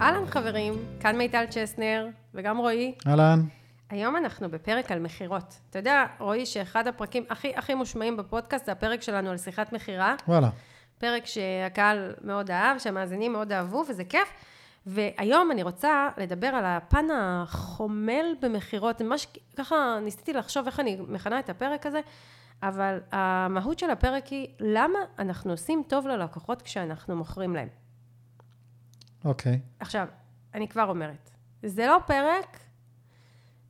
אהלן חברים, כאן מיטל צ'סנר וגם רועי. אהלן. היום אנחנו בפרק על מכירות. אתה יודע, רועי, שאחד הפרקים הכי הכי מושמעים בפודקאסט זה הפרק שלנו על שיחת מכירה. וואלה. פרק שהקהל מאוד אהב, שהמאזינים מאוד אהבו, וזה כיף. והיום אני רוצה לדבר על הפן החומל במכירות. ממש ככה ניסיתי לחשוב איך אני מכנה את הפרק הזה, אבל המהות של הפרק היא למה אנחנו עושים טוב ללקוחות כשאנחנו מוכרים להם. אוקיי. עכשיו, אני כבר אומרת, זה לא פרק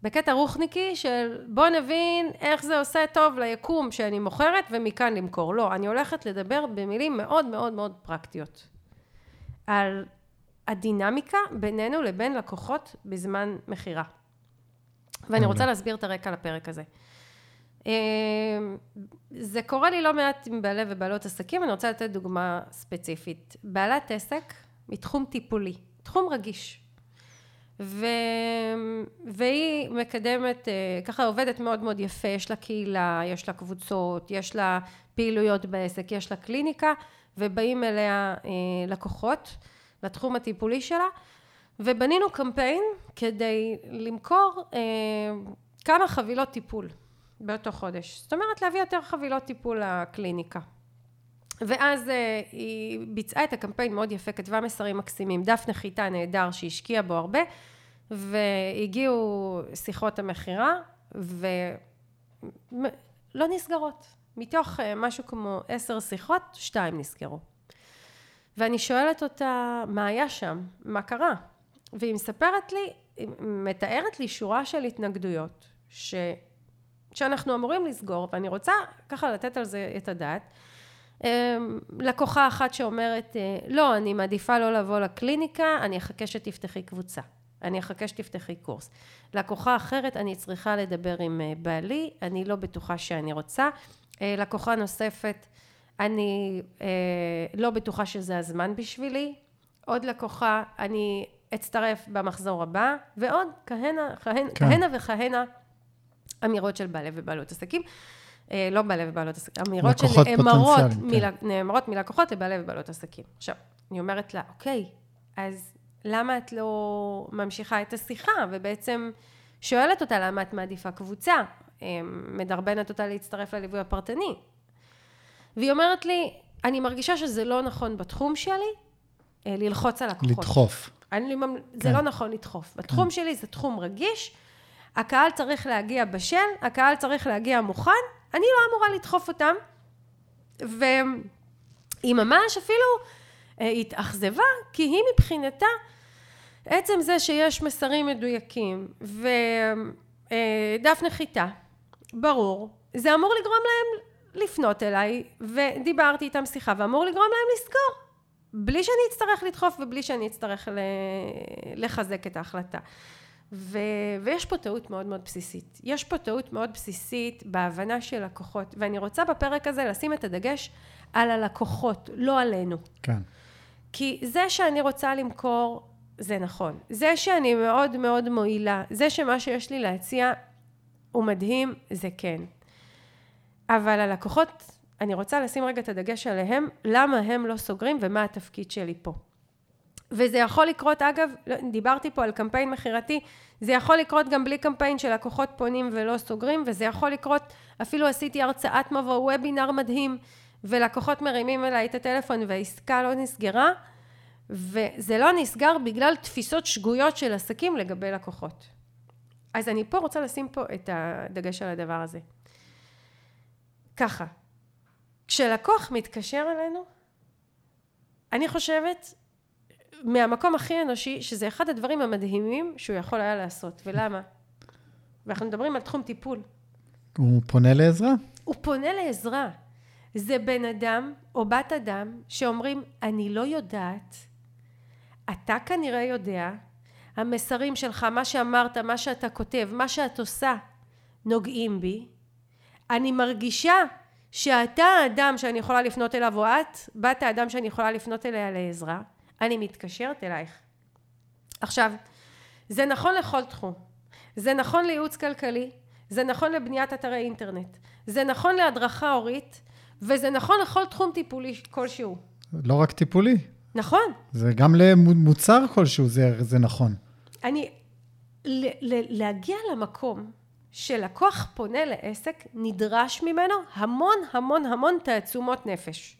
בקטע רוחניקי של בוא נבין איך זה עושה טוב ליקום שאני מוכרת ומכאן למכור. לא, אני הולכת לדבר במילים מאוד מאוד מאוד פרקטיות. על הדינמיקה בינינו לבין לקוחות בזמן מכירה. ואני רוצה להסביר את הרקע לפרק הזה. אה, זה קורה לי לא מעט עם בעלי ובעלות עסקים, אני רוצה לתת דוגמה ספציפית. בעלת עסק מתחום טיפולי, תחום רגיש. ו... והיא מקדמת, אה, ככה עובדת מאוד מאוד יפה, יש לה קהילה, יש לה קבוצות, יש לה פעילויות בעסק, יש לה קליניקה, ובאים אליה אה, לקוחות לתחום הטיפולי שלה, ובנינו קמפיין כדי למכור אה, כמה חבילות טיפול באותו חודש. זאת אומרת להביא יותר חבילות טיפול לקליניקה. ואז uh, היא ביצעה את הקמפיין מאוד יפה, כתבה מסרים מקסימים, דף נחיתה נהדר שהשקיע בו הרבה, והגיעו שיחות המכירה, ולא נסגרות. מתוך uh, משהו כמו עשר שיחות, שתיים נסגרו. ואני שואלת אותה, מה היה שם? מה קרה? והיא מספרת לי, היא מתארת לי שורה של התנגדויות, ש... שאנחנו אמורים לסגור, ואני רוצה ככה לתת על זה את הדעת. אמ, לקוחה אחת שאומרת, אה, לא, אני מעדיפה לא לבוא לקליניקה, אני אחכה שתפתחי קבוצה. אני אחכה שתפתחי קורס. לקוחה אחרת, אני צריכה לדבר עם אה, בעלי, אני לא בטוחה שאני רוצה. אה, לקוחה נוספת, אני לא בטוחה שזה הזמן בשבילי. עוד לקוחה, אני אצטרף במחזור הבא, ועוד כהנה, כהנה, כן. כהנה וכהנה אמירות של בעלי ובעלות עסקים. אה, לא בעלי ובעלות עסקים, אמירות שנאמרות כן. מלקוחות לבעלי ובעלות עסקים. עכשיו, אני אומרת לה, אוקיי, אז למה את לא ממשיכה את השיחה, ובעצם שואלת אותה למה את מעדיפה קבוצה, אה, מדרבנת אותה להצטרף לליווי הפרטני. והיא אומרת לי, אני מרגישה שזה לא נכון בתחום שלי, אה, ללחוץ על לקוחות. לדחוף. אני, זה כן. לא נכון לדחוף. בתחום כן. שלי זה תחום רגיש, הקהל צריך להגיע בשל, הקהל צריך להגיע מוכן, אני לא אמורה לדחוף אותם. והיא ממש אפילו אה, התאכזבה, כי היא מבחינתה, עצם זה שיש מסרים מדויקים ודף אה, נחיתה, ברור, זה אמור לגרום להם לפנות אליי, ודיברתי איתם שיחה, ואמור לגרום להם לסגור. בלי שאני אצטרך לדחוף ובלי שאני אצטרך לחזק את ההחלטה. ו... ויש פה טעות מאוד מאוד בסיסית. יש פה טעות מאוד בסיסית בהבנה של לקוחות, ואני רוצה בפרק הזה לשים את הדגש על הלקוחות, לא עלינו. כן. כי זה שאני רוצה למכור, זה נכון. זה שאני מאוד מאוד מועילה, זה שמה שיש לי להציע הוא מדהים, זה כן. אבל הלקוחות, אני רוצה לשים רגע את הדגש עליהם, למה הם לא סוגרים ומה התפקיד שלי פה. וזה יכול לקרות, אגב, לא, דיברתי פה על קמפיין מכירתי, זה יכול לקרות גם בלי קמפיין שלקוחות פונים ולא סוגרים, וזה יכול לקרות, אפילו עשיתי הרצאת מבוא, וובינר מדהים, ולקוחות מרימים אליי את הטלפון והעסקה לא נסגרה, וזה לא נסגר בגלל תפיסות שגויות של עסקים לגבי לקוחות. אז אני פה רוצה לשים פה את הדגש על הדבר הזה. ככה, כשלקוח מתקשר אלינו, אני חושבת מהמקום הכי אנושי, שזה אחד הדברים המדהימים שהוא יכול היה לעשות. ולמה? ואנחנו מדברים על תחום טיפול. הוא פונה לעזרה? הוא פונה לעזרה. זה בן אדם או בת אדם שאומרים, אני לא יודעת, אתה כנראה יודע, המסרים שלך, מה שאמרת, מה שאתה כותב, מה שאת עושה, נוגעים בי. אני מרגישה שאתה האדם שאני יכולה לפנות אליו, או את, בת האדם שאני יכולה לפנות אליה לעזרה. אני מתקשרת אלייך. עכשיו, זה נכון לכל תחום. זה נכון לייעוץ כלכלי, זה נכון לבניית אתרי אינטרנט, זה נכון להדרכה הורית, וזה נכון לכל תחום טיפולי כלשהו. לא רק טיפולי, נכון. זה גם למוצר כלשהו, זה, זה נכון. אני, ל, ל, להגיע למקום שלקוח פונה לעסק, נדרש ממנו המון המון המון תעצומות נפש.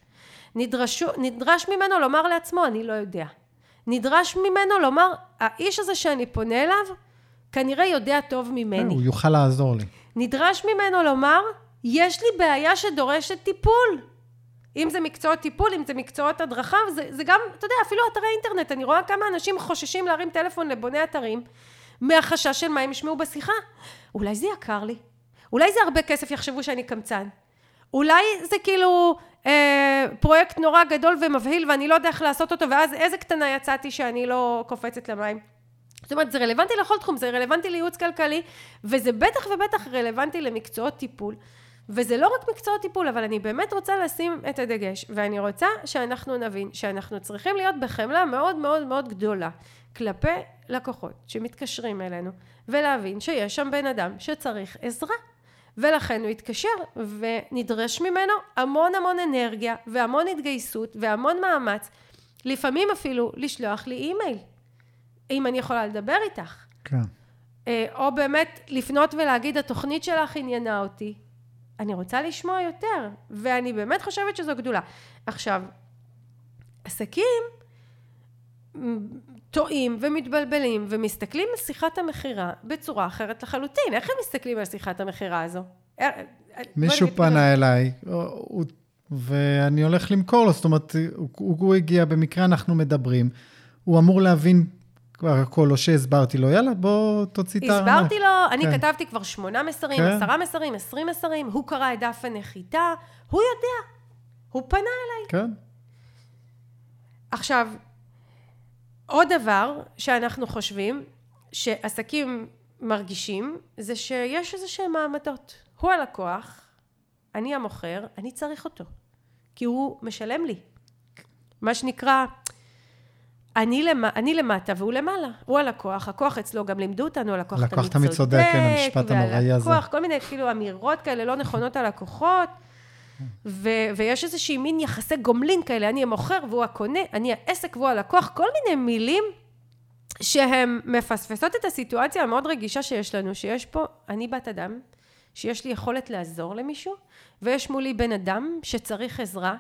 נדרשו, נדרש ממנו לומר לעצמו, אני לא יודע. נדרש ממנו לומר, האיש הזה שאני פונה אליו, כנראה יודע טוב ממני. הוא יוכל לעזור לי. נדרש ממנו לומר, יש לי בעיה שדורשת טיפול. אם זה מקצועות טיפול, אם זה מקצועות הדרכה, זה, זה גם, אתה יודע, אפילו אתרי אינטרנט, אני רואה כמה אנשים חוששים להרים טלפון לבוני אתרים, מהחשש של מה הם ישמעו בשיחה. אולי זה יקר לי, אולי זה הרבה כסף יחשבו שאני קמצן, אולי זה כאילו פרויקט נורא גדול ומבהיל ואני לא יודע איך לעשות אותו, ואז איזה קטנה יצאתי שאני לא קופצת למים. זאת אומרת, זה רלוונטי לכל תחום, זה רלוונטי לייעוץ כלכלי, וזה בטח ובטח רלוונטי למקצועות טיפול. וזה לא רק מקצועות טיפול, אבל אני באמת רוצה לשים את הדגש, ואני רוצה שאנחנו נבין שאנחנו צריכים להיות בחמלה מאוד מאוד מאוד גדולה כלפי לקוחות שמתקשרים אלינו, ולהבין שיש שם בן אדם שצריך עזרה. ולכן הוא התקשר, ונדרש ממנו המון המון אנרגיה, והמון התגייסות, והמון מאמץ, לפעמים אפילו לשלוח לי אימייל, אם אני יכולה לדבר איתך. כן. אה, או באמת לפנות ולהגיד, התוכנית שלך עניינה אותי, אני רוצה לשמוע יותר, ואני באמת חושבת שזו גדולה. עכשיו, עסקים טועים ומתבלבלים ומסתכלים על שיחת המכירה בצורה אחרת לחלוטין. איך הם מסתכלים על שיחת המכירה הזו? אה, אה, מישהו פנה אליי, ואני הולך למכור לו, זאת אומרת, הוא, הוא הגיע, במקרה אנחנו מדברים, הוא אמור להבין כבר הכל, או שהסברתי לו, יאללה, בוא תוציא את הארנק. הסברתי לו, אני כן. כתבתי כבר שמונה מסרים, כן. עשרה מסרים, עשרים מסרים, הוא קרא את דף הנחיתה, הוא יודע, הוא פנה אליי. כן. עכשיו, עוד דבר שאנחנו חושבים, שעסקים מרגישים, זה שיש איזה שהם מעמדות. הוא הלקוח, אני המוכר, אני צריך אותו. כי הוא משלם לי. מה שנקרא, אני, למ... אני למטה והוא למעלה. הוא הלקוח, הכוח אצלו, גם לימדו אותנו, הלקוח תמיד צודק. הלקוח תמיד צודק, כן, המשפט הנוראי הזה. והלקוח, כל מיני כאילו אמירות כאלה לא נכונות על לקוחות. ו- ויש איזושהי מין יחסי גומלין כאלה, אני המוכר והוא הקונה, אני העסק והוא הלקוח, כל מיני מילים שהן מפספסות את הסיטואציה המאוד רגישה שיש לנו, שיש פה, אני בת אדם, שיש לי יכולת לעזור למישהו, ויש מולי בן אדם שצריך עזרה,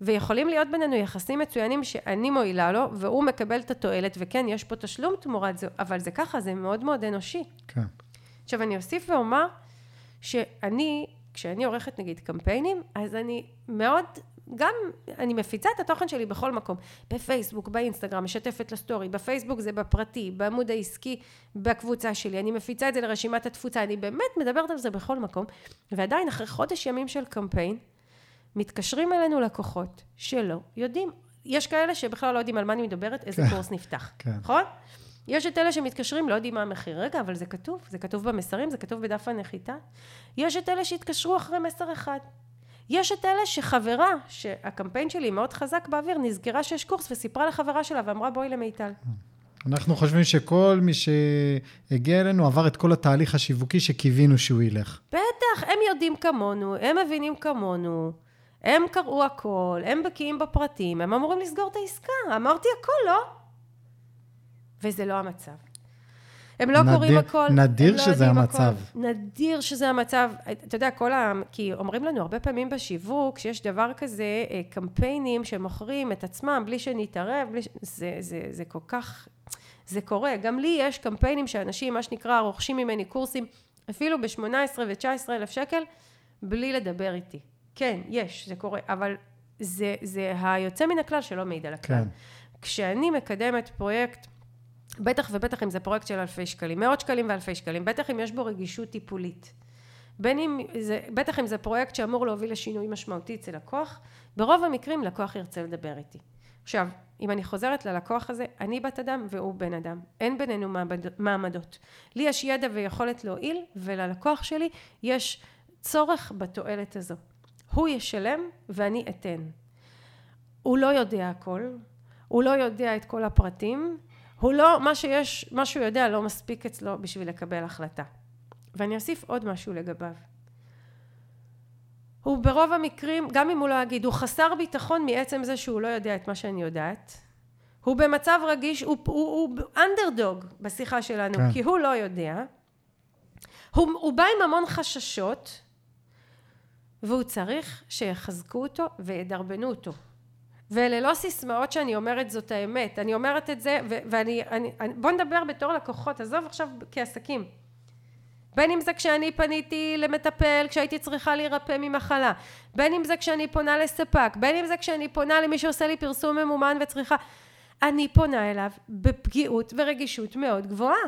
ויכולים להיות בינינו יחסים מצוינים שאני מועילה לו, והוא מקבל את התועלת, וכן, יש פה תשלום תמורת זה, אבל זה ככה, זה מאוד מאוד אנושי. כן. עכשיו, אני אוסיף ואומר, שאני כשאני עורכת נגיד קמפיינים, אז אני מאוד, גם אני מפיצה את התוכן שלי בכל מקום, בפייסבוק, באינסטגרם, משתפת לסטורי, בפייסבוק זה בפרטי, בעמוד העסקי, בקבוצה שלי, אני מפיצה את זה לרשימת התפוצה, אני באמת מדברת על זה בכל מקום, ועדיין אחרי חודש ימים של קמפיין, מתקשרים אלינו לקוחות שלא יודעים, יש כאלה שבכלל לא יודעים על מה אני מדברת, איזה כן. קורס נפתח, כן. יש את אלה שמתקשרים, לא יודעים מה המחיר. רגע, אבל זה כתוב, זה כתוב במסרים, זה כתוב בדף הנחיתה. יש את אלה שהתקשרו אחרי מסר אחד. יש את אלה שחברה, שהקמפיין שלי מאוד חזק באוויר, נזכרה שיש קורס וסיפרה לחברה שלה ואמרה בואי למיטל. אנחנו חושבים שכל מי שהגיע אלינו עבר את כל התהליך השיווקי שקיווינו שהוא ילך. בטח, הם יודעים כמונו, הם מבינים כמונו, הם קראו הכל, הם בקיאים בפרטים, הם אמורים לסגור את העסקה. אמרתי הכל, לא? וזה לא המצב. הם לא נדיר, קוראים הכל. נדיר לא שזה המצב. הכל. נדיר שזה המצב. אתה יודע, כל ה... כי אומרים לנו הרבה פעמים בשיווק, שיש דבר כזה, אה, קמפיינים שמוכרים את עצמם בלי שנתערב, בלי ש... זה, זה, זה כל כך... זה קורה. גם לי יש קמפיינים שאנשים, מה שנקרא, רוכשים ממני קורסים, אפילו ב-18 ו-19 אלף שקל, בלי לדבר איתי. כן, יש, זה קורה, אבל זה, זה היוצא מן הכלל שלא מעיד על הכלל. כן. כשאני מקדמת פרויקט בטח ובטח אם זה פרויקט של אלפי שקלים, מאות שקלים ואלפי שקלים, בטח אם יש בו רגישות טיפולית. בין אם זה, בטח אם זה פרויקט שאמור להוביל לשינוי משמעותי אצל לקוח, ברוב המקרים לקוח ירצה לדבר איתי. עכשיו, אם אני חוזרת ללקוח הזה, אני בת אדם והוא בן אדם. אין בינינו מעמדות. לי יש ידע ויכולת להועיל, וללקוח שלי יש צורך בתועלת הזו. הוא ישלם ואני אתן. הוא לא יודע הכל, הוא לא יודע את כל הפרטים, הוא לא, מה שיש, מה שהוא יודע לא מספיק אצלו בשביל לקבל החלטה. ואני אוסיף עוד משהו לגביו. הוא ברוב המקרים, גם אם הוא לא יגיד, הוא חסר ביטחון מעצם זה שהוא לא יודע את מה שאני יודעת, הוא במצב רגיש, הוא, הוא, הוא אנדרדוג בשיחה שלנו, כן. כי הוא לא יודע. הוא, הוא בא עם המון חששות, והוא צריך שיחזקו אותו וידרבנו אותו. ואלה לא סיסמאות שאני אומרת זאת האמת, אני אומרת את זה, ו- ואני, אני, אני, בוא נדבר בתור לקוחות, עזוב עכשיו כעסקים. בין אם זה כשאני פניתי למטפל כשהייתי צריכה להירפא ממחלה, בין אם זה כשאני פונה לספק, בין אם זה כשאני פונה למי שעושה לי פרסום ממומן וצריכה, אני פונה אליו בפגיעות ורגישות מאוד גבוהה.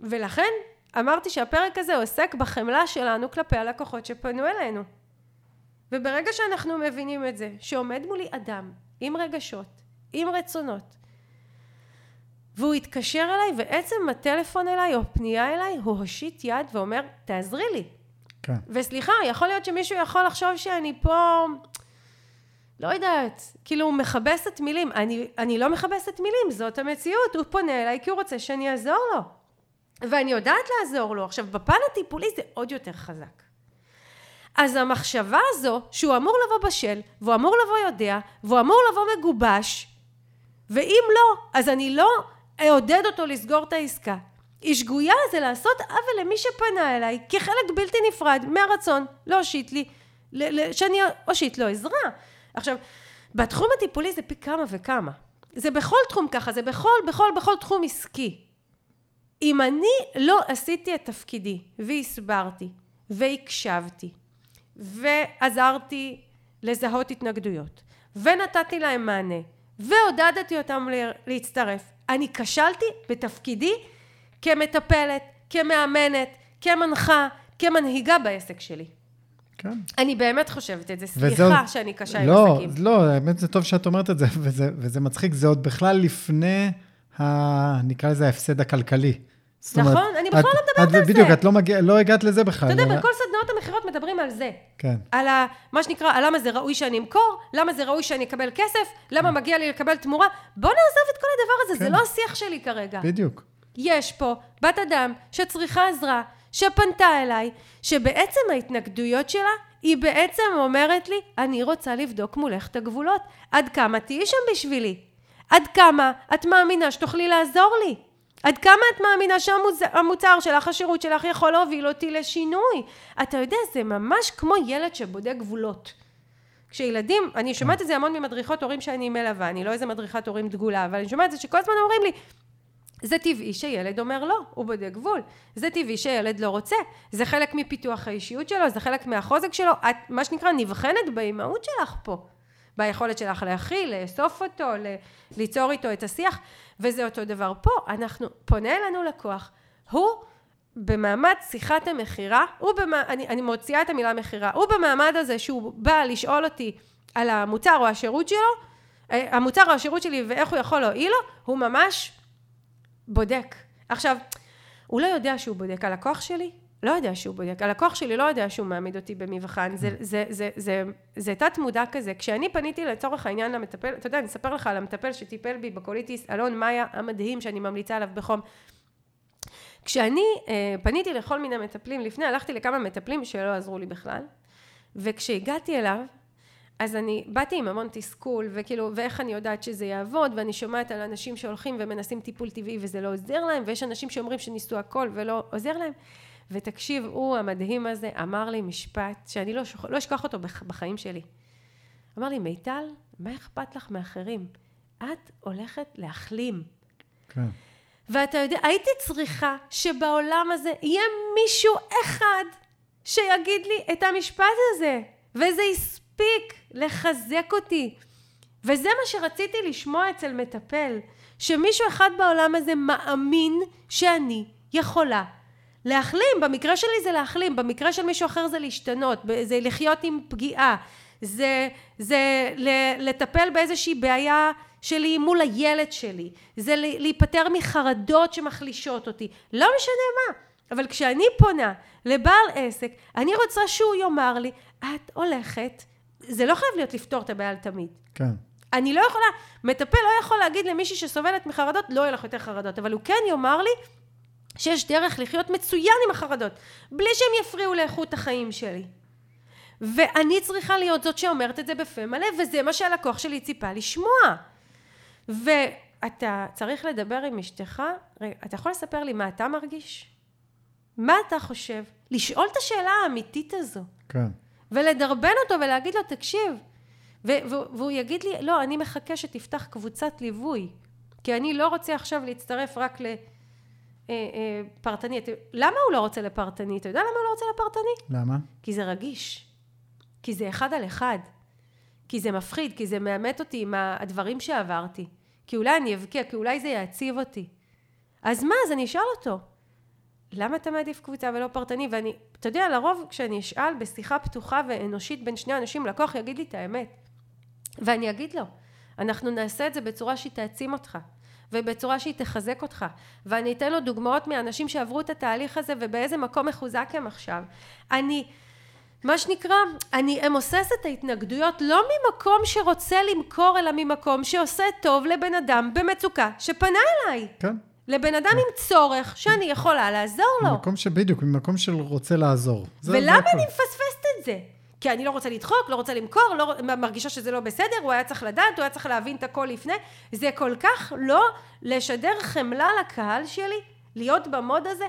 ולכן אמרתי שהפרק הזה עוסק בחמלה שלנו כלפי הלקוחות שפנו אלינו. וברגע שאנחנו מבינים את זה, שעומד מולי אדם עם רגשות, עם רצונות, והוא התקשר אליי, ועצם הטלפון אליי או פנייה אליי, הוא הושיט יד ואומר, תעזרי לי. כן. וסליחה, יכול להיות שמישהו יכול לחשוב שאני פה, לא יודעת, כאילו מכבסת מילים. אני, אני לא מכבסת מילים, זאת המציאות. הוא פונה אליי כי הוא רוצה שאני אעזור לו. ואני יודעת לעזור לו. עכשיו, בפן הטיפולי זה עוד יותר חזק. אז המחשבה הזו, שהוא אמור לבוא בשל, והוא אמור לבוא יודע, והוא אמור לבוא מגובש, ואם לא, אז אני לא אעודד אותו לסגור את העסקה. היא שגויה זה לעשות עוול למי שפנה אליי כחלק בלתי נפרד מהרצון להושיט לי, שאני אושיט לו עזרה. עכשיו, בתחום הטיפולי זה פי כמה וכמה. זה בכל תחום ככה, זה בכל, בכל, בכל תחום עסקי. אם אני לא עשיתי את תפקידי והסברתי והקשבתי ועזרתי לזהות התנגדויות ונתתי להם מענה ועודדתי אותם להצטרף, אני כשלתי בתפקידי כמטפלת, כמאמנת, כמנחה, כמנהיגה בעסק שלי. כן. אני באמת חושבת את זה, וזה סליחה עוד- שאני קשה עם לא, עסקים. לא, האמת זה טוב שאת אומרת את זה, וזה, וזה מצחיק, זה עוד בכלל לפני, ה, נקרא לזה ההפסד הכלכלי. זאת אומרת, נכון, אני בכלל את- לא מדברת את, על זה. בדיוק, את לא, מגיע, לא הגעת לזה בכלל. אתה יודע, אלא- בכל סדנאות המכירות מדברים על זה. כן, על ה, מה שנקרא, על למה זה ראוי שאני אמכור, למה זה ראוי שאני אקבל כסף, למה מגיע לי לקבל תמורה. בוא נעזוב את כל הדבר הזה, זה כן. לא השיח שלי כרגע. בדיוק. יש פה בת אדם שצריכה עזרה, שפנתה אליי, שבעצם ההתנגדויות שלה, היא בעצם אומרת לי, אני רוצה לבדוק מולך את הגבולות. עד כמה תהיי שם בשבילי? עד כמה את מאמינה שתוכלי לעזור לי? עד כמה את מאמינה שהמוצר שלך, השירות שלך, יכול להוביל אותי לשינוי? אתה יודע, זה ממש כמו ילד שבודק גבולות. כשילדים, אני שומעת את זה המון ממדריכות הורים שאני מלווה, אני לא איזה מדריכת הורים דגולה, אבל אני שומעת את זה שכל הזמן אומרים לי, זה טבעי שילד אומר לא, הוא בודק גבול. זה טבעי שילד לא רוצה. זה חלק מפיתוח האישיות שלו, זה חלק מהחוזק שלו. את, מה שנקרא, נבחנת באימהות שלך פה. ביכולת שלך להכיל, לאסוף אותו, ליצור איתו את השיח. וזה אותו דבר פה. אנחנו, פונה אלינו לקוח, הוא במעמד שיחת המכירה. אני, אני מוציאה את המילה מכירה, הוא במעמד הזה שהוא בא לשאול אותי על המוצר או השירות שלו, אה, המוצר או השירות שלי ואיך הוא יכול להועיל לו, הוא ממש בודק. עכשיו, הוא לא יודע שהוא בודק. הלקוח שלי לא יודע שהוא בודק. הלקוח שלי לא יודע שהוא מעמיד אותי במבחן. זה, זה, זה, זה, זה תת מודע כזה. כשאני פניתי לצורך העניין למטפל, אתה יודע, אני אספר לך על המטפל שטיפל בי בקוליטיס, אלון מאיה המדהים, שאני ממליצה עליו בחום. כשאני אה, פניתי לכל מיני מטפלים, לפני הלכתי לכמה מטפלים שלא עזרו לי בכלל, וכשהגעתי אליו, אז אני באתי עם המון תסכול, וכאילו, ואיך אני יודעת שזה יעבוד, ואני שומעת על אנשים שהולכים ומנסים טיפול טבעי וזה לא עוזר להם, ויש אנשים שאומרים שניסו הכל ולא עוזר להם. ותקשיב, הוא המדהים הזה אמר לי משפט שאני לא, שוכ... לא אשכח אותו בח... בחיים שלי. אמר לי, מיטל, מה אכפת לך מאחרים? את הולכת להחלים. כן. ואתה יודע, הייתי צריכה שבעולם הזה יהיה מישהו אחד שיגיד לי את המשפט הזה, וזה הספיק לחזק אותי. וזה מה שרציתי לשמוע אצל מטפל, שמישהו אחד בעולם הזה מאמין שאני יכולה להחלים. במקרה שלי זה להחלים, במקרה של מישהו אחר זה להשתנות, זה לחיות עם פגיעה, זה, זה לטפל באיזושהי בעיה שלי מול הילד שלי, זה להיפטר מחרדות שמחלישות אותי, לא משנה מה. אבל כשאני פונה לבעל עסק, אני רוצה שהוא יאמר לי, את הולכת, זה לא חייב להיות לפתור את הבעיה לתמיד. כן. אני לא יכולה, מטפל לא יכול להגיד למישהי שסובלת מחרדות, לא יהיה לך יותר חרדות, אבל הוא כן יאמר לי שיש דרך לחיות מצוין עם החרדות, בלי שהם יפריעו לאיכות החיים שלי. ואני צריכה להיות זאת שאומרת את זה בפה מלא, וזה מה שהלקוח שלי ציפה לשמוע. אתה צריך לדבר עם אשתך, רגע, אתה יכול לספר לי מה אתה מרגיש? מה אתה חושב? לשאול את השאלה האמיתית הזו. כן. ולדרבן אותו ולהגיד לו, תקשיב. והוא יגיד לי, לא, אני מחכה שתפתח קבוצת ליווי, כי אני לא רוצה עכשיו להצטרף רק לפרטני. אה, למה הוא לא רוצה לפרטני? אתה יודע למה הוא לא רוצה לפרטני? למה? כי זה רגיש. כי זה אחד על אחד. כי זה מפחיד, כי זה מאמת אותי עם הדברים שעברתי. כי אולי אני אבקיע, כי אולי זה יעציב אותי. אז מה, אז אני אשאל אותו. למה אתה מעדיף קבוצה ולא פרטני? ואני, אתה יודע, לרוב כשאני אשאל בשיחה פתוחה ואנושית בין שני אנשים, לקוח יגיד לי את האמת. ואני אגיד לו, אנחנו נעשה את זה בצורה שהיא תעצים אותך. ובצורה שהיא תחזק אותך. ואני אתן לו דוגמאות מאנשים שעברו את התהליך הזה ובאיזה מקום מחוזק הם עכשיו. אני, מה שנקרא, אני אמוסס את ההתנגדויות לא ממקום שרוצה למכור, אלא ממקום שעושה טוב לבן אדם במצוקה שפנה אליי. כן. לבן אדם עם צורך שאני יכולה לעזור לו. ממקום שבדיוק, ממקום של רוצה לעזור. ולמה אני מפספסת את זה? כי אני לא רוצה לדחוק, לא רוצה למכור, לא, מרגישה שזה לא בסדר, הוא היה צריך לדעת, הוא היה צריך להבין את הכל לפני. זה כל כך לא לשדר חמלה לקהל שלי, להיות במוד הזה,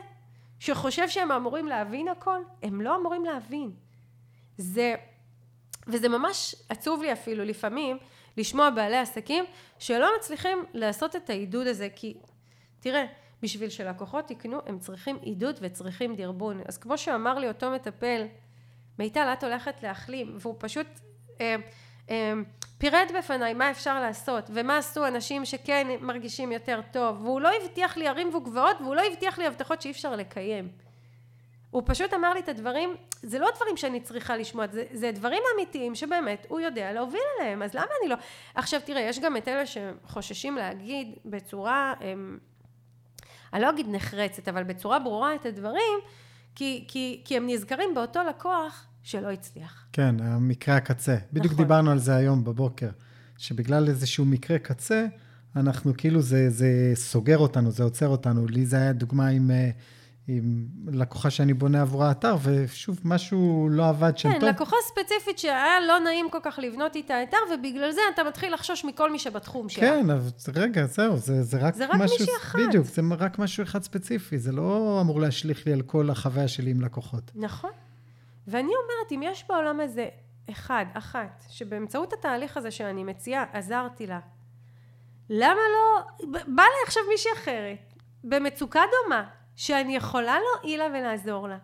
שחושב שהם אמורים להבין הכל. הם לא אמורים להבין. זה, וזה ממש עצוב לי אפילו לפעמים, לשמוע בעלי עסקים שלא מצליחים לעשות את העידוד הזה, כי תראה, בשביל שלקוחות יקנו, הם צריכים עידוד וצריכים דרבון. אז כמו שאמר לי אותו מטפל, מיטל, את הולכת להחלים, והוא פשוט אה, אה, פירט בפניי מה אפשר לעשות, ומה עשו אנשים שכן מרגישים יותר טוב, והוא לא הבטיח לי ערים וגבעות, והוא לא הבטיח לי הבטחות שאי אפשר לקיים. הוא פשוט אמר לי את הדברים, זה לא דברים שאני צריכה לשמוע, זה, זה דברים אמיתיים שבאמת הוא יודע להוביל אליהם, אז למה אני לא... עכשיו תראה, יש גם את אלה שחוששים להגיד בצורה, הם, אני לא אגיד נחרצת, אבל בצורה ברורה את הדברים, כי, כי, כי הם נזכרים באותו לקוח שלא הצליח. כן, המקרה הקצה. בדיוק נכון. דיברנו על זה היום בבוקר, שבגלל איזשהו מקרה קצה, אנחנו כאילו, זה, זה סוגר אותנו, זה עוצר אותנו. לי זה היה דוגמה עם... אה, עם לקוחה שאני בונה עבור האתר, ושוב, משהו לא עבד שם כן, טוב. כן, לקוחה ספציפית שהיה לא נעים כל כך לבנות איתה אתר, ובגלל זה אתה מתחיל לחשוש מכל מי שבתחום שלה. כן, אבל רגע, זהו, זה, זה רק זה רק משהו... מישהי אחת. בדיוק, זה רק משהו אחד ספציפי, זה לא אמור להשליך לי על כל החוויה שלי עם לקוחות. נכון. ואני אומרת, אם יש בעולם הזה אחד, אחת, שבאמצעות התהליך הזה שאני מציעה, עזרתי לה, למה לא... בא לי עכשיו מישהי אחרת, במצוקה דומה, שאני יכולה להועיל לה ולעזור לה.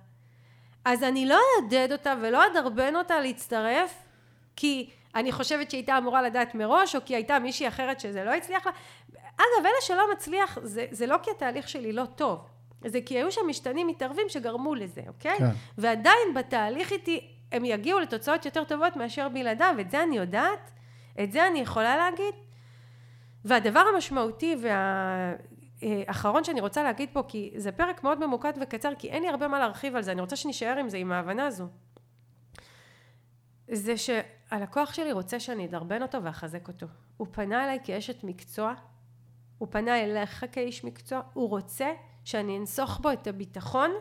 אז אני לא אעודד אותה ולא אדרבן אותה להצטרף, כי אני חושבת שהיא הייתה אמורה לדעת מראש, או כי הייתה מישהי אחרת שזה לא הצליח לה. אגב, אלה שלא מצליח, זה, זה לא כי התהליך שלי לא טוב. זה כי היו שם משתנים מתערבים שגרמו לזה, אוקיי? כן. ועדיין בתהליך איתי הם יגיעו לתוצאות יותר טובות מאשר בלעדיו, את זה אני יודעת, את זה אני יכולה להגיד. והדבר המשמעותי וה... אחרון שאני רוצה להגיד פה, כי זה פרק מאוד ממוקד וקצר, כי אין לי הרבה מה להרחיב על זה, אני רוצה שנשאר עם זה, עם ההבנה הזו. זה שהלקוח שלי רוצה שאני אדרבן אותו ואחזק אותו. הוא פנה אליי כאשת מקצוע, הוא פנה אליך כאיש מקצוע, הוא רוצה שאני אנסוך בו את הביטחון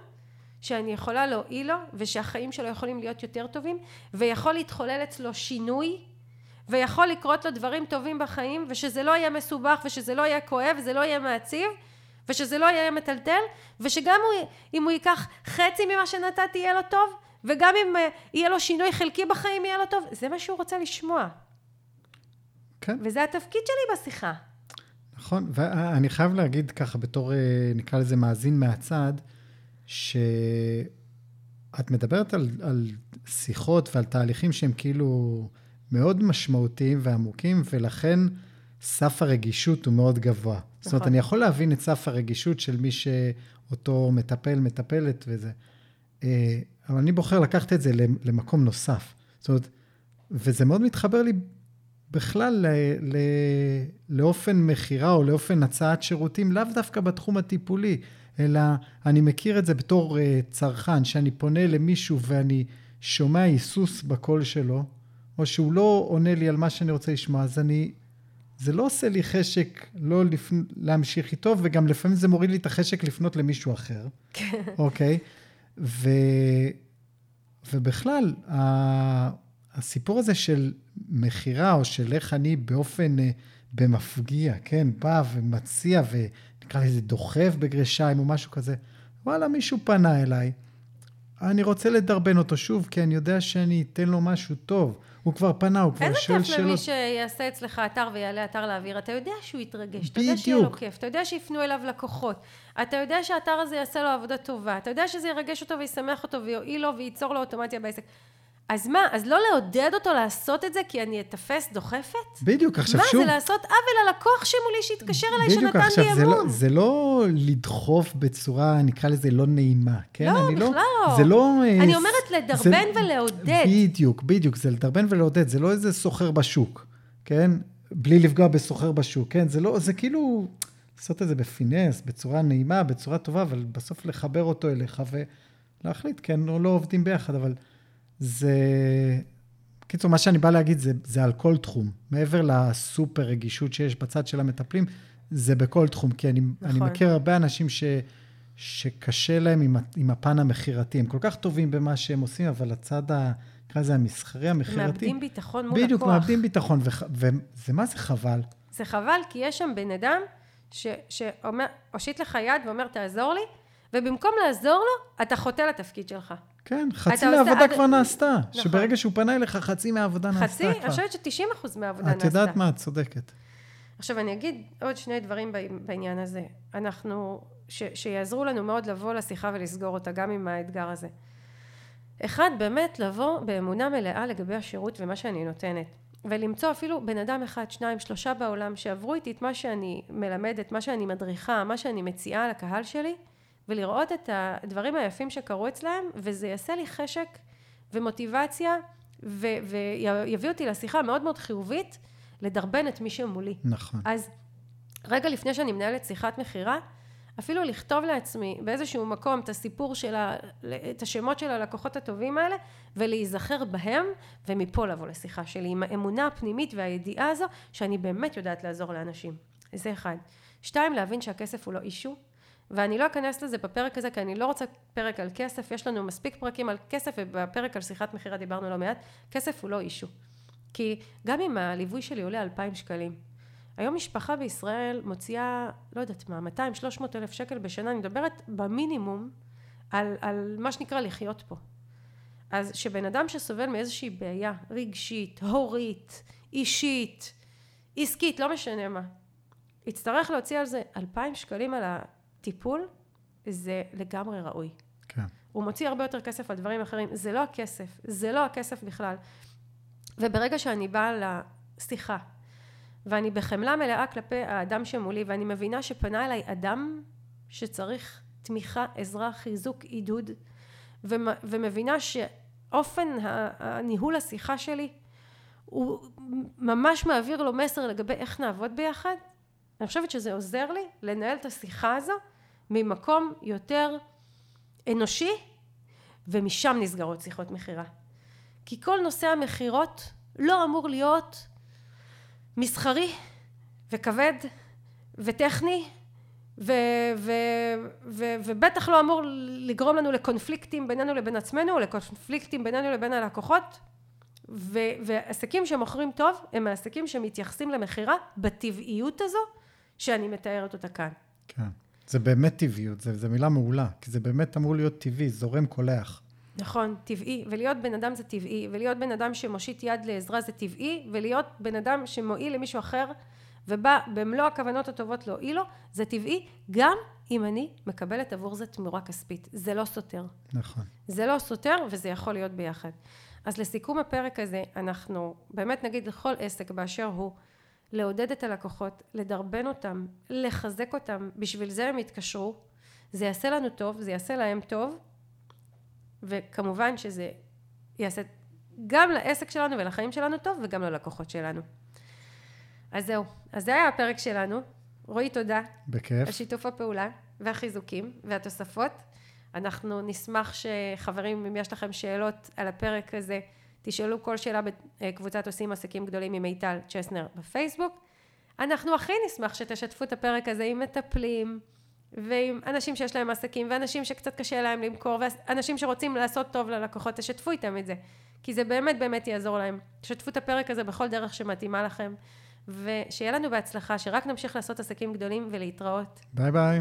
שאני יכולה להועיל לו ושהחיים שלו יכולים להיות יותר טובים ויכול להתחולל אצלו שינוי ויכול לקרות לו דברים טובים בחיים ושזה לא יהיה מסובך ושזה לא יהיה כואב וזה לא יהיה מעציב ושזה לא יהיה מטלטל ושגם הוא, אם הוא ייקח חצי ממה שנתתי יהיה לו טוב וגם אם uh, יהיה לו שינוי חלקי בחיים יהיה לו טוב זה מה שהוא רוצה לשמוע כן. וזה התפקיד שלי בשיחה נכון, ואני חייב להגיד ככה בתור, אה, נקרא לזה מאזין מהצד, שאת מדברת על, על שיחות ועל תהליכים שהם כאילו מאוד משמעותיים ועמוקים, ולכן סף הרגישות הוא מאוד גבוה. נכון. זאת אומרת, נכון. אני יכול להבין את סף הרגישות של מי שאותו מטפל, מטפלת וזה. אה, אבל אני בוחר לקחת את זה למקום נוסף. זאת אומרת, וזה מאוד מתחבר לי בכלל ל, ל, לאופן מכירה או לאופן הצעת שירותים, לאו דווקא בתחום הטיפולי, אלא אני מכיר את זה בתור uh, צרכן, שאני פונה למישהו ואני שומע היסוס בקול שלו, או שהוא לא עונה לי על מה שאני רוצה לשמוע, אז אני, זה לא עושה לי חשק לא לפ... להמשיך איתו, וגם לפעמים זה מוריד לי את החשק לפנות למישהו אחר, כן. אוקיי? ו... ובכלל, ה... הסיפור הזה של מכירה, או של איך אני באופן uh, במפגיע, כן, בא ומציע ונקרא לזה דוחף בגרשיים או משהו כזה. וואלה, מישהו פנה אליי, אני רוצה לדרבן אותו שוב, כי אני יודע שאני אתן לו משהו טוב. הוא כבר פנה, הוא כבר שואל שאלות. איזה כיף למי. שיעשה אצלך אתר ויעלה אתר לאוויר. אתה יודע שהוא יתרגש, אתה יודע שיהיה לו כיף, אתה יודע שיפנו אליו לקוחות, אתה יודע שהאתר הזה יעשה לו עבודה טובה, אתה יודע שזה ירגש אותו וישמח אותו ויועיל לו וייצור לו אוטומציה בעסק. אז מה, אז לא לעודד אותו לעשות את זה כי אני אתפס דוחפת? בדיוק, עכשיו מה, שוב... מה, זה לעשות עוול ללקוח שמולי שהתקשר אליי, בדיוק, שנתן עכשיו, לי זה אמון. לא, זה לא לדחוף בצורה, נקרא לזה, לא נעימה, כן? לא, אני בכלל לא. זה לא... אה, אני אומרת לדרבן ולעודד. בדיוק, בדיוק, זה לדרבן ולעודד, זה לא איזה סוחר בשוק, כן? בלי לפגוע בסוחר בשוק, כן? זה לא, זה כאילו לעשות את זה בפינס, בצורה נעימה, בצורה טובה, אבל בסוף לחבר אותו אליך ולהחליט, כן, או לא עובדים ביחד, אבל זה... קיצור, מה שאני בא להגיד זה, זה על כל תחום. מעבר לסופר רגישות שיש בצד של המטפלים, זה בכל תחום, כי אני, נכון. אני מכיר הרבה אנשים ש, שקשה להם עם, עם הפן המכירתי. הם כל כך טובים במה שהם עושים, אבל הצד, ה- נקרא לזה המסחרי, המכירתי... מאבדים ביטחון מול בדיוק, לקוח. מאבדים ביטחון, וח- וזה מה זה חבל. זה חבל, כי יש שם בן אדם ש- שאומר, הושיט לך יד ואומר, תעזור לי, ובמקום לעזור לו, אתה חוטא לתפקיד שלך. כן, חצי מהעבודה עד- כבר נעשתה. נכון. שברגע שהוא פנה אליך, חצי מהעבודה נעשתה חצי, כבר. אני חושבת ש-90% מהעבודה את נעשתה. יודעת מה, את צודקת. עכשיו, אני אגיד עוד שני דברים בעניין הזה. אנחנו, ש, שיעזרו לנו מאוד לבוא לשיחה ולסגור אותה, גם עם האתגר הזה. אחד, באמת לבוא באמונה מלאה לגבי השירות ומה שאני נותנת. ולמצוא אפילו בן אדם אחד, שניים, שלושה בעולם שעברו איתי את מה שאני מלמדת, מה שאני מדריכה, מה שאני מציעה לקהל שלי, ולראות את הדברים היפים שקרו אצלהם, וזה יעשה לי חשק ומוטיבציה, ו- ויביא אותי לשיחה מאוד מאוד חיובית, לדרבן את מי שמולי. נכון. אז רגע לפני שאני מנהלת שיחת מכירה, אפילו לכתוב לעצמי באיזשהו מקום את הסיפור של ה... את השמות של הלקוחות הטובים האלה, ולהיזכר בהם, ומפה לבוא לשיחה שלי, עם האמונה הפנימית והידיעה הזו, שאני באמת יודעת לעזור לאנשים. זה אחד. שתיים, להבין שהכסף הוא לא אישו, ואני לא אכנס לזה בפרק הזה, כי אני לא רוצה פרק על כסף, יש לנו מספיק פרקים על כסף, ובפרק על שיחת מכירה דיברנו לא מעט, כסף הוא לא אישו. כי גם אם הליווי שלי עולה 2,000 שקלים, היום משפחה בישראל מוציאה, לא יודעת מה, 200-300 אלף שקל בשנה, אני מדברת במינימום על, על מה שנקרא לחיות פה. אז שבן אדם שסובל מאיזושהי בעיה רגשית, הורית, אישית, עסקית, לא משנה מה, יצטרך להוציא על זה 2,000 שקלים על הטיפול, זה לגמרי ראוי. כן. הוא מוציא הרבה יותר כסף על דברים אחרים, זה לא הכסף, זה לא הכסף בכלל. וברגע שאני באה לשיחה, ואני בחמלה מלאה כלפי האדם שמולי, ואני מבינה שפנה אליי אדם שצריך תמיכה, עזרה, חיזוק, עידוד, ומ- ומבינה שאופן הניהול השיחה שלי, הוא ממש מעביר לו מסר לגבי איך נעבוד ביחד, אני חושבת שזה עוזר לי לנהל את השיחה הזו ממקום יותר אנושי, ומשם נסגרות שיחות מכירה. כי כל נושא המכירות לא אמור להיות מסחרי וכבד וטכני ו- ו- ו- ובטח לא אמור לגרום לנו לקונפליקטים בינינו לבין עצמנו או לקונפליקטים בינינו לבין הלקוחות ו- ועסקים שמוכרים טוב הם העסקים שמתייחסים למכירה בטבעיות הזו שאני מתארת אותה כאן. כן. זה באמת טבעיות, זו מילה מעולה, כי זה באמת אמור להיות טבעי, זורם קולח. נכון, טבעי, ולהיות בן אדם זה טבעי, ולהיות בן אדם שמושיט יד לעזרה זה טבעי, ולהיות בן אדם שמועיל למישהו אחר, ובא במלוא הכוונות הטובות להועיל לו, זה טבעי, גם אם אני מקבלת עבור זה תמורה כספית. זה לא סותר. נכון. זה לא סותר, וזה יכול להיות ביחד. אז לסיכום הפרק הזה, אנחנו באמת נגיד לכל עסק באשר הוא, לעודד את הלקוחות, לדרבן אותם, לחזק אותם, בשביל זה הם יתקשרו, זה יעשה לנו טוב, זה יעשה להם טוב, וכמובן שזה יעשה גם לעסק שלנו ולחיים שלנו טוב, וגם ללקוחות שלנו. אז זהו, אז זה היה הפרק שלנו. רועי, תודה בכיף. על שיתוף הפעולה והחיזוקים והתוספות. אנחנו נשמח שחברים, אם יש לכם שאלות על הפרק הזה, תשאלו כל שאלה בקבוצת עושים עסקים גדולים עם מיטל צ'סנר בפייסבוק. אנחנו הכי נשמח שתשתפו את הפרק הזה עם מטפלים ועם אנשים שיש להם עסקים ואנשים שקצת קשה להם למכור ואנשים שרוצים לעשות טוב ללקוחות, תשתפו איתם את זה. כי זה באמת באמת יעזור להם. תשתפו את הפרק הזה בכל דרך שמתאימה לכם ושיהיה לנו בהצלחה, שרק נמשיך לעשות עסקים גדולים ולהתראות. ביי ביי.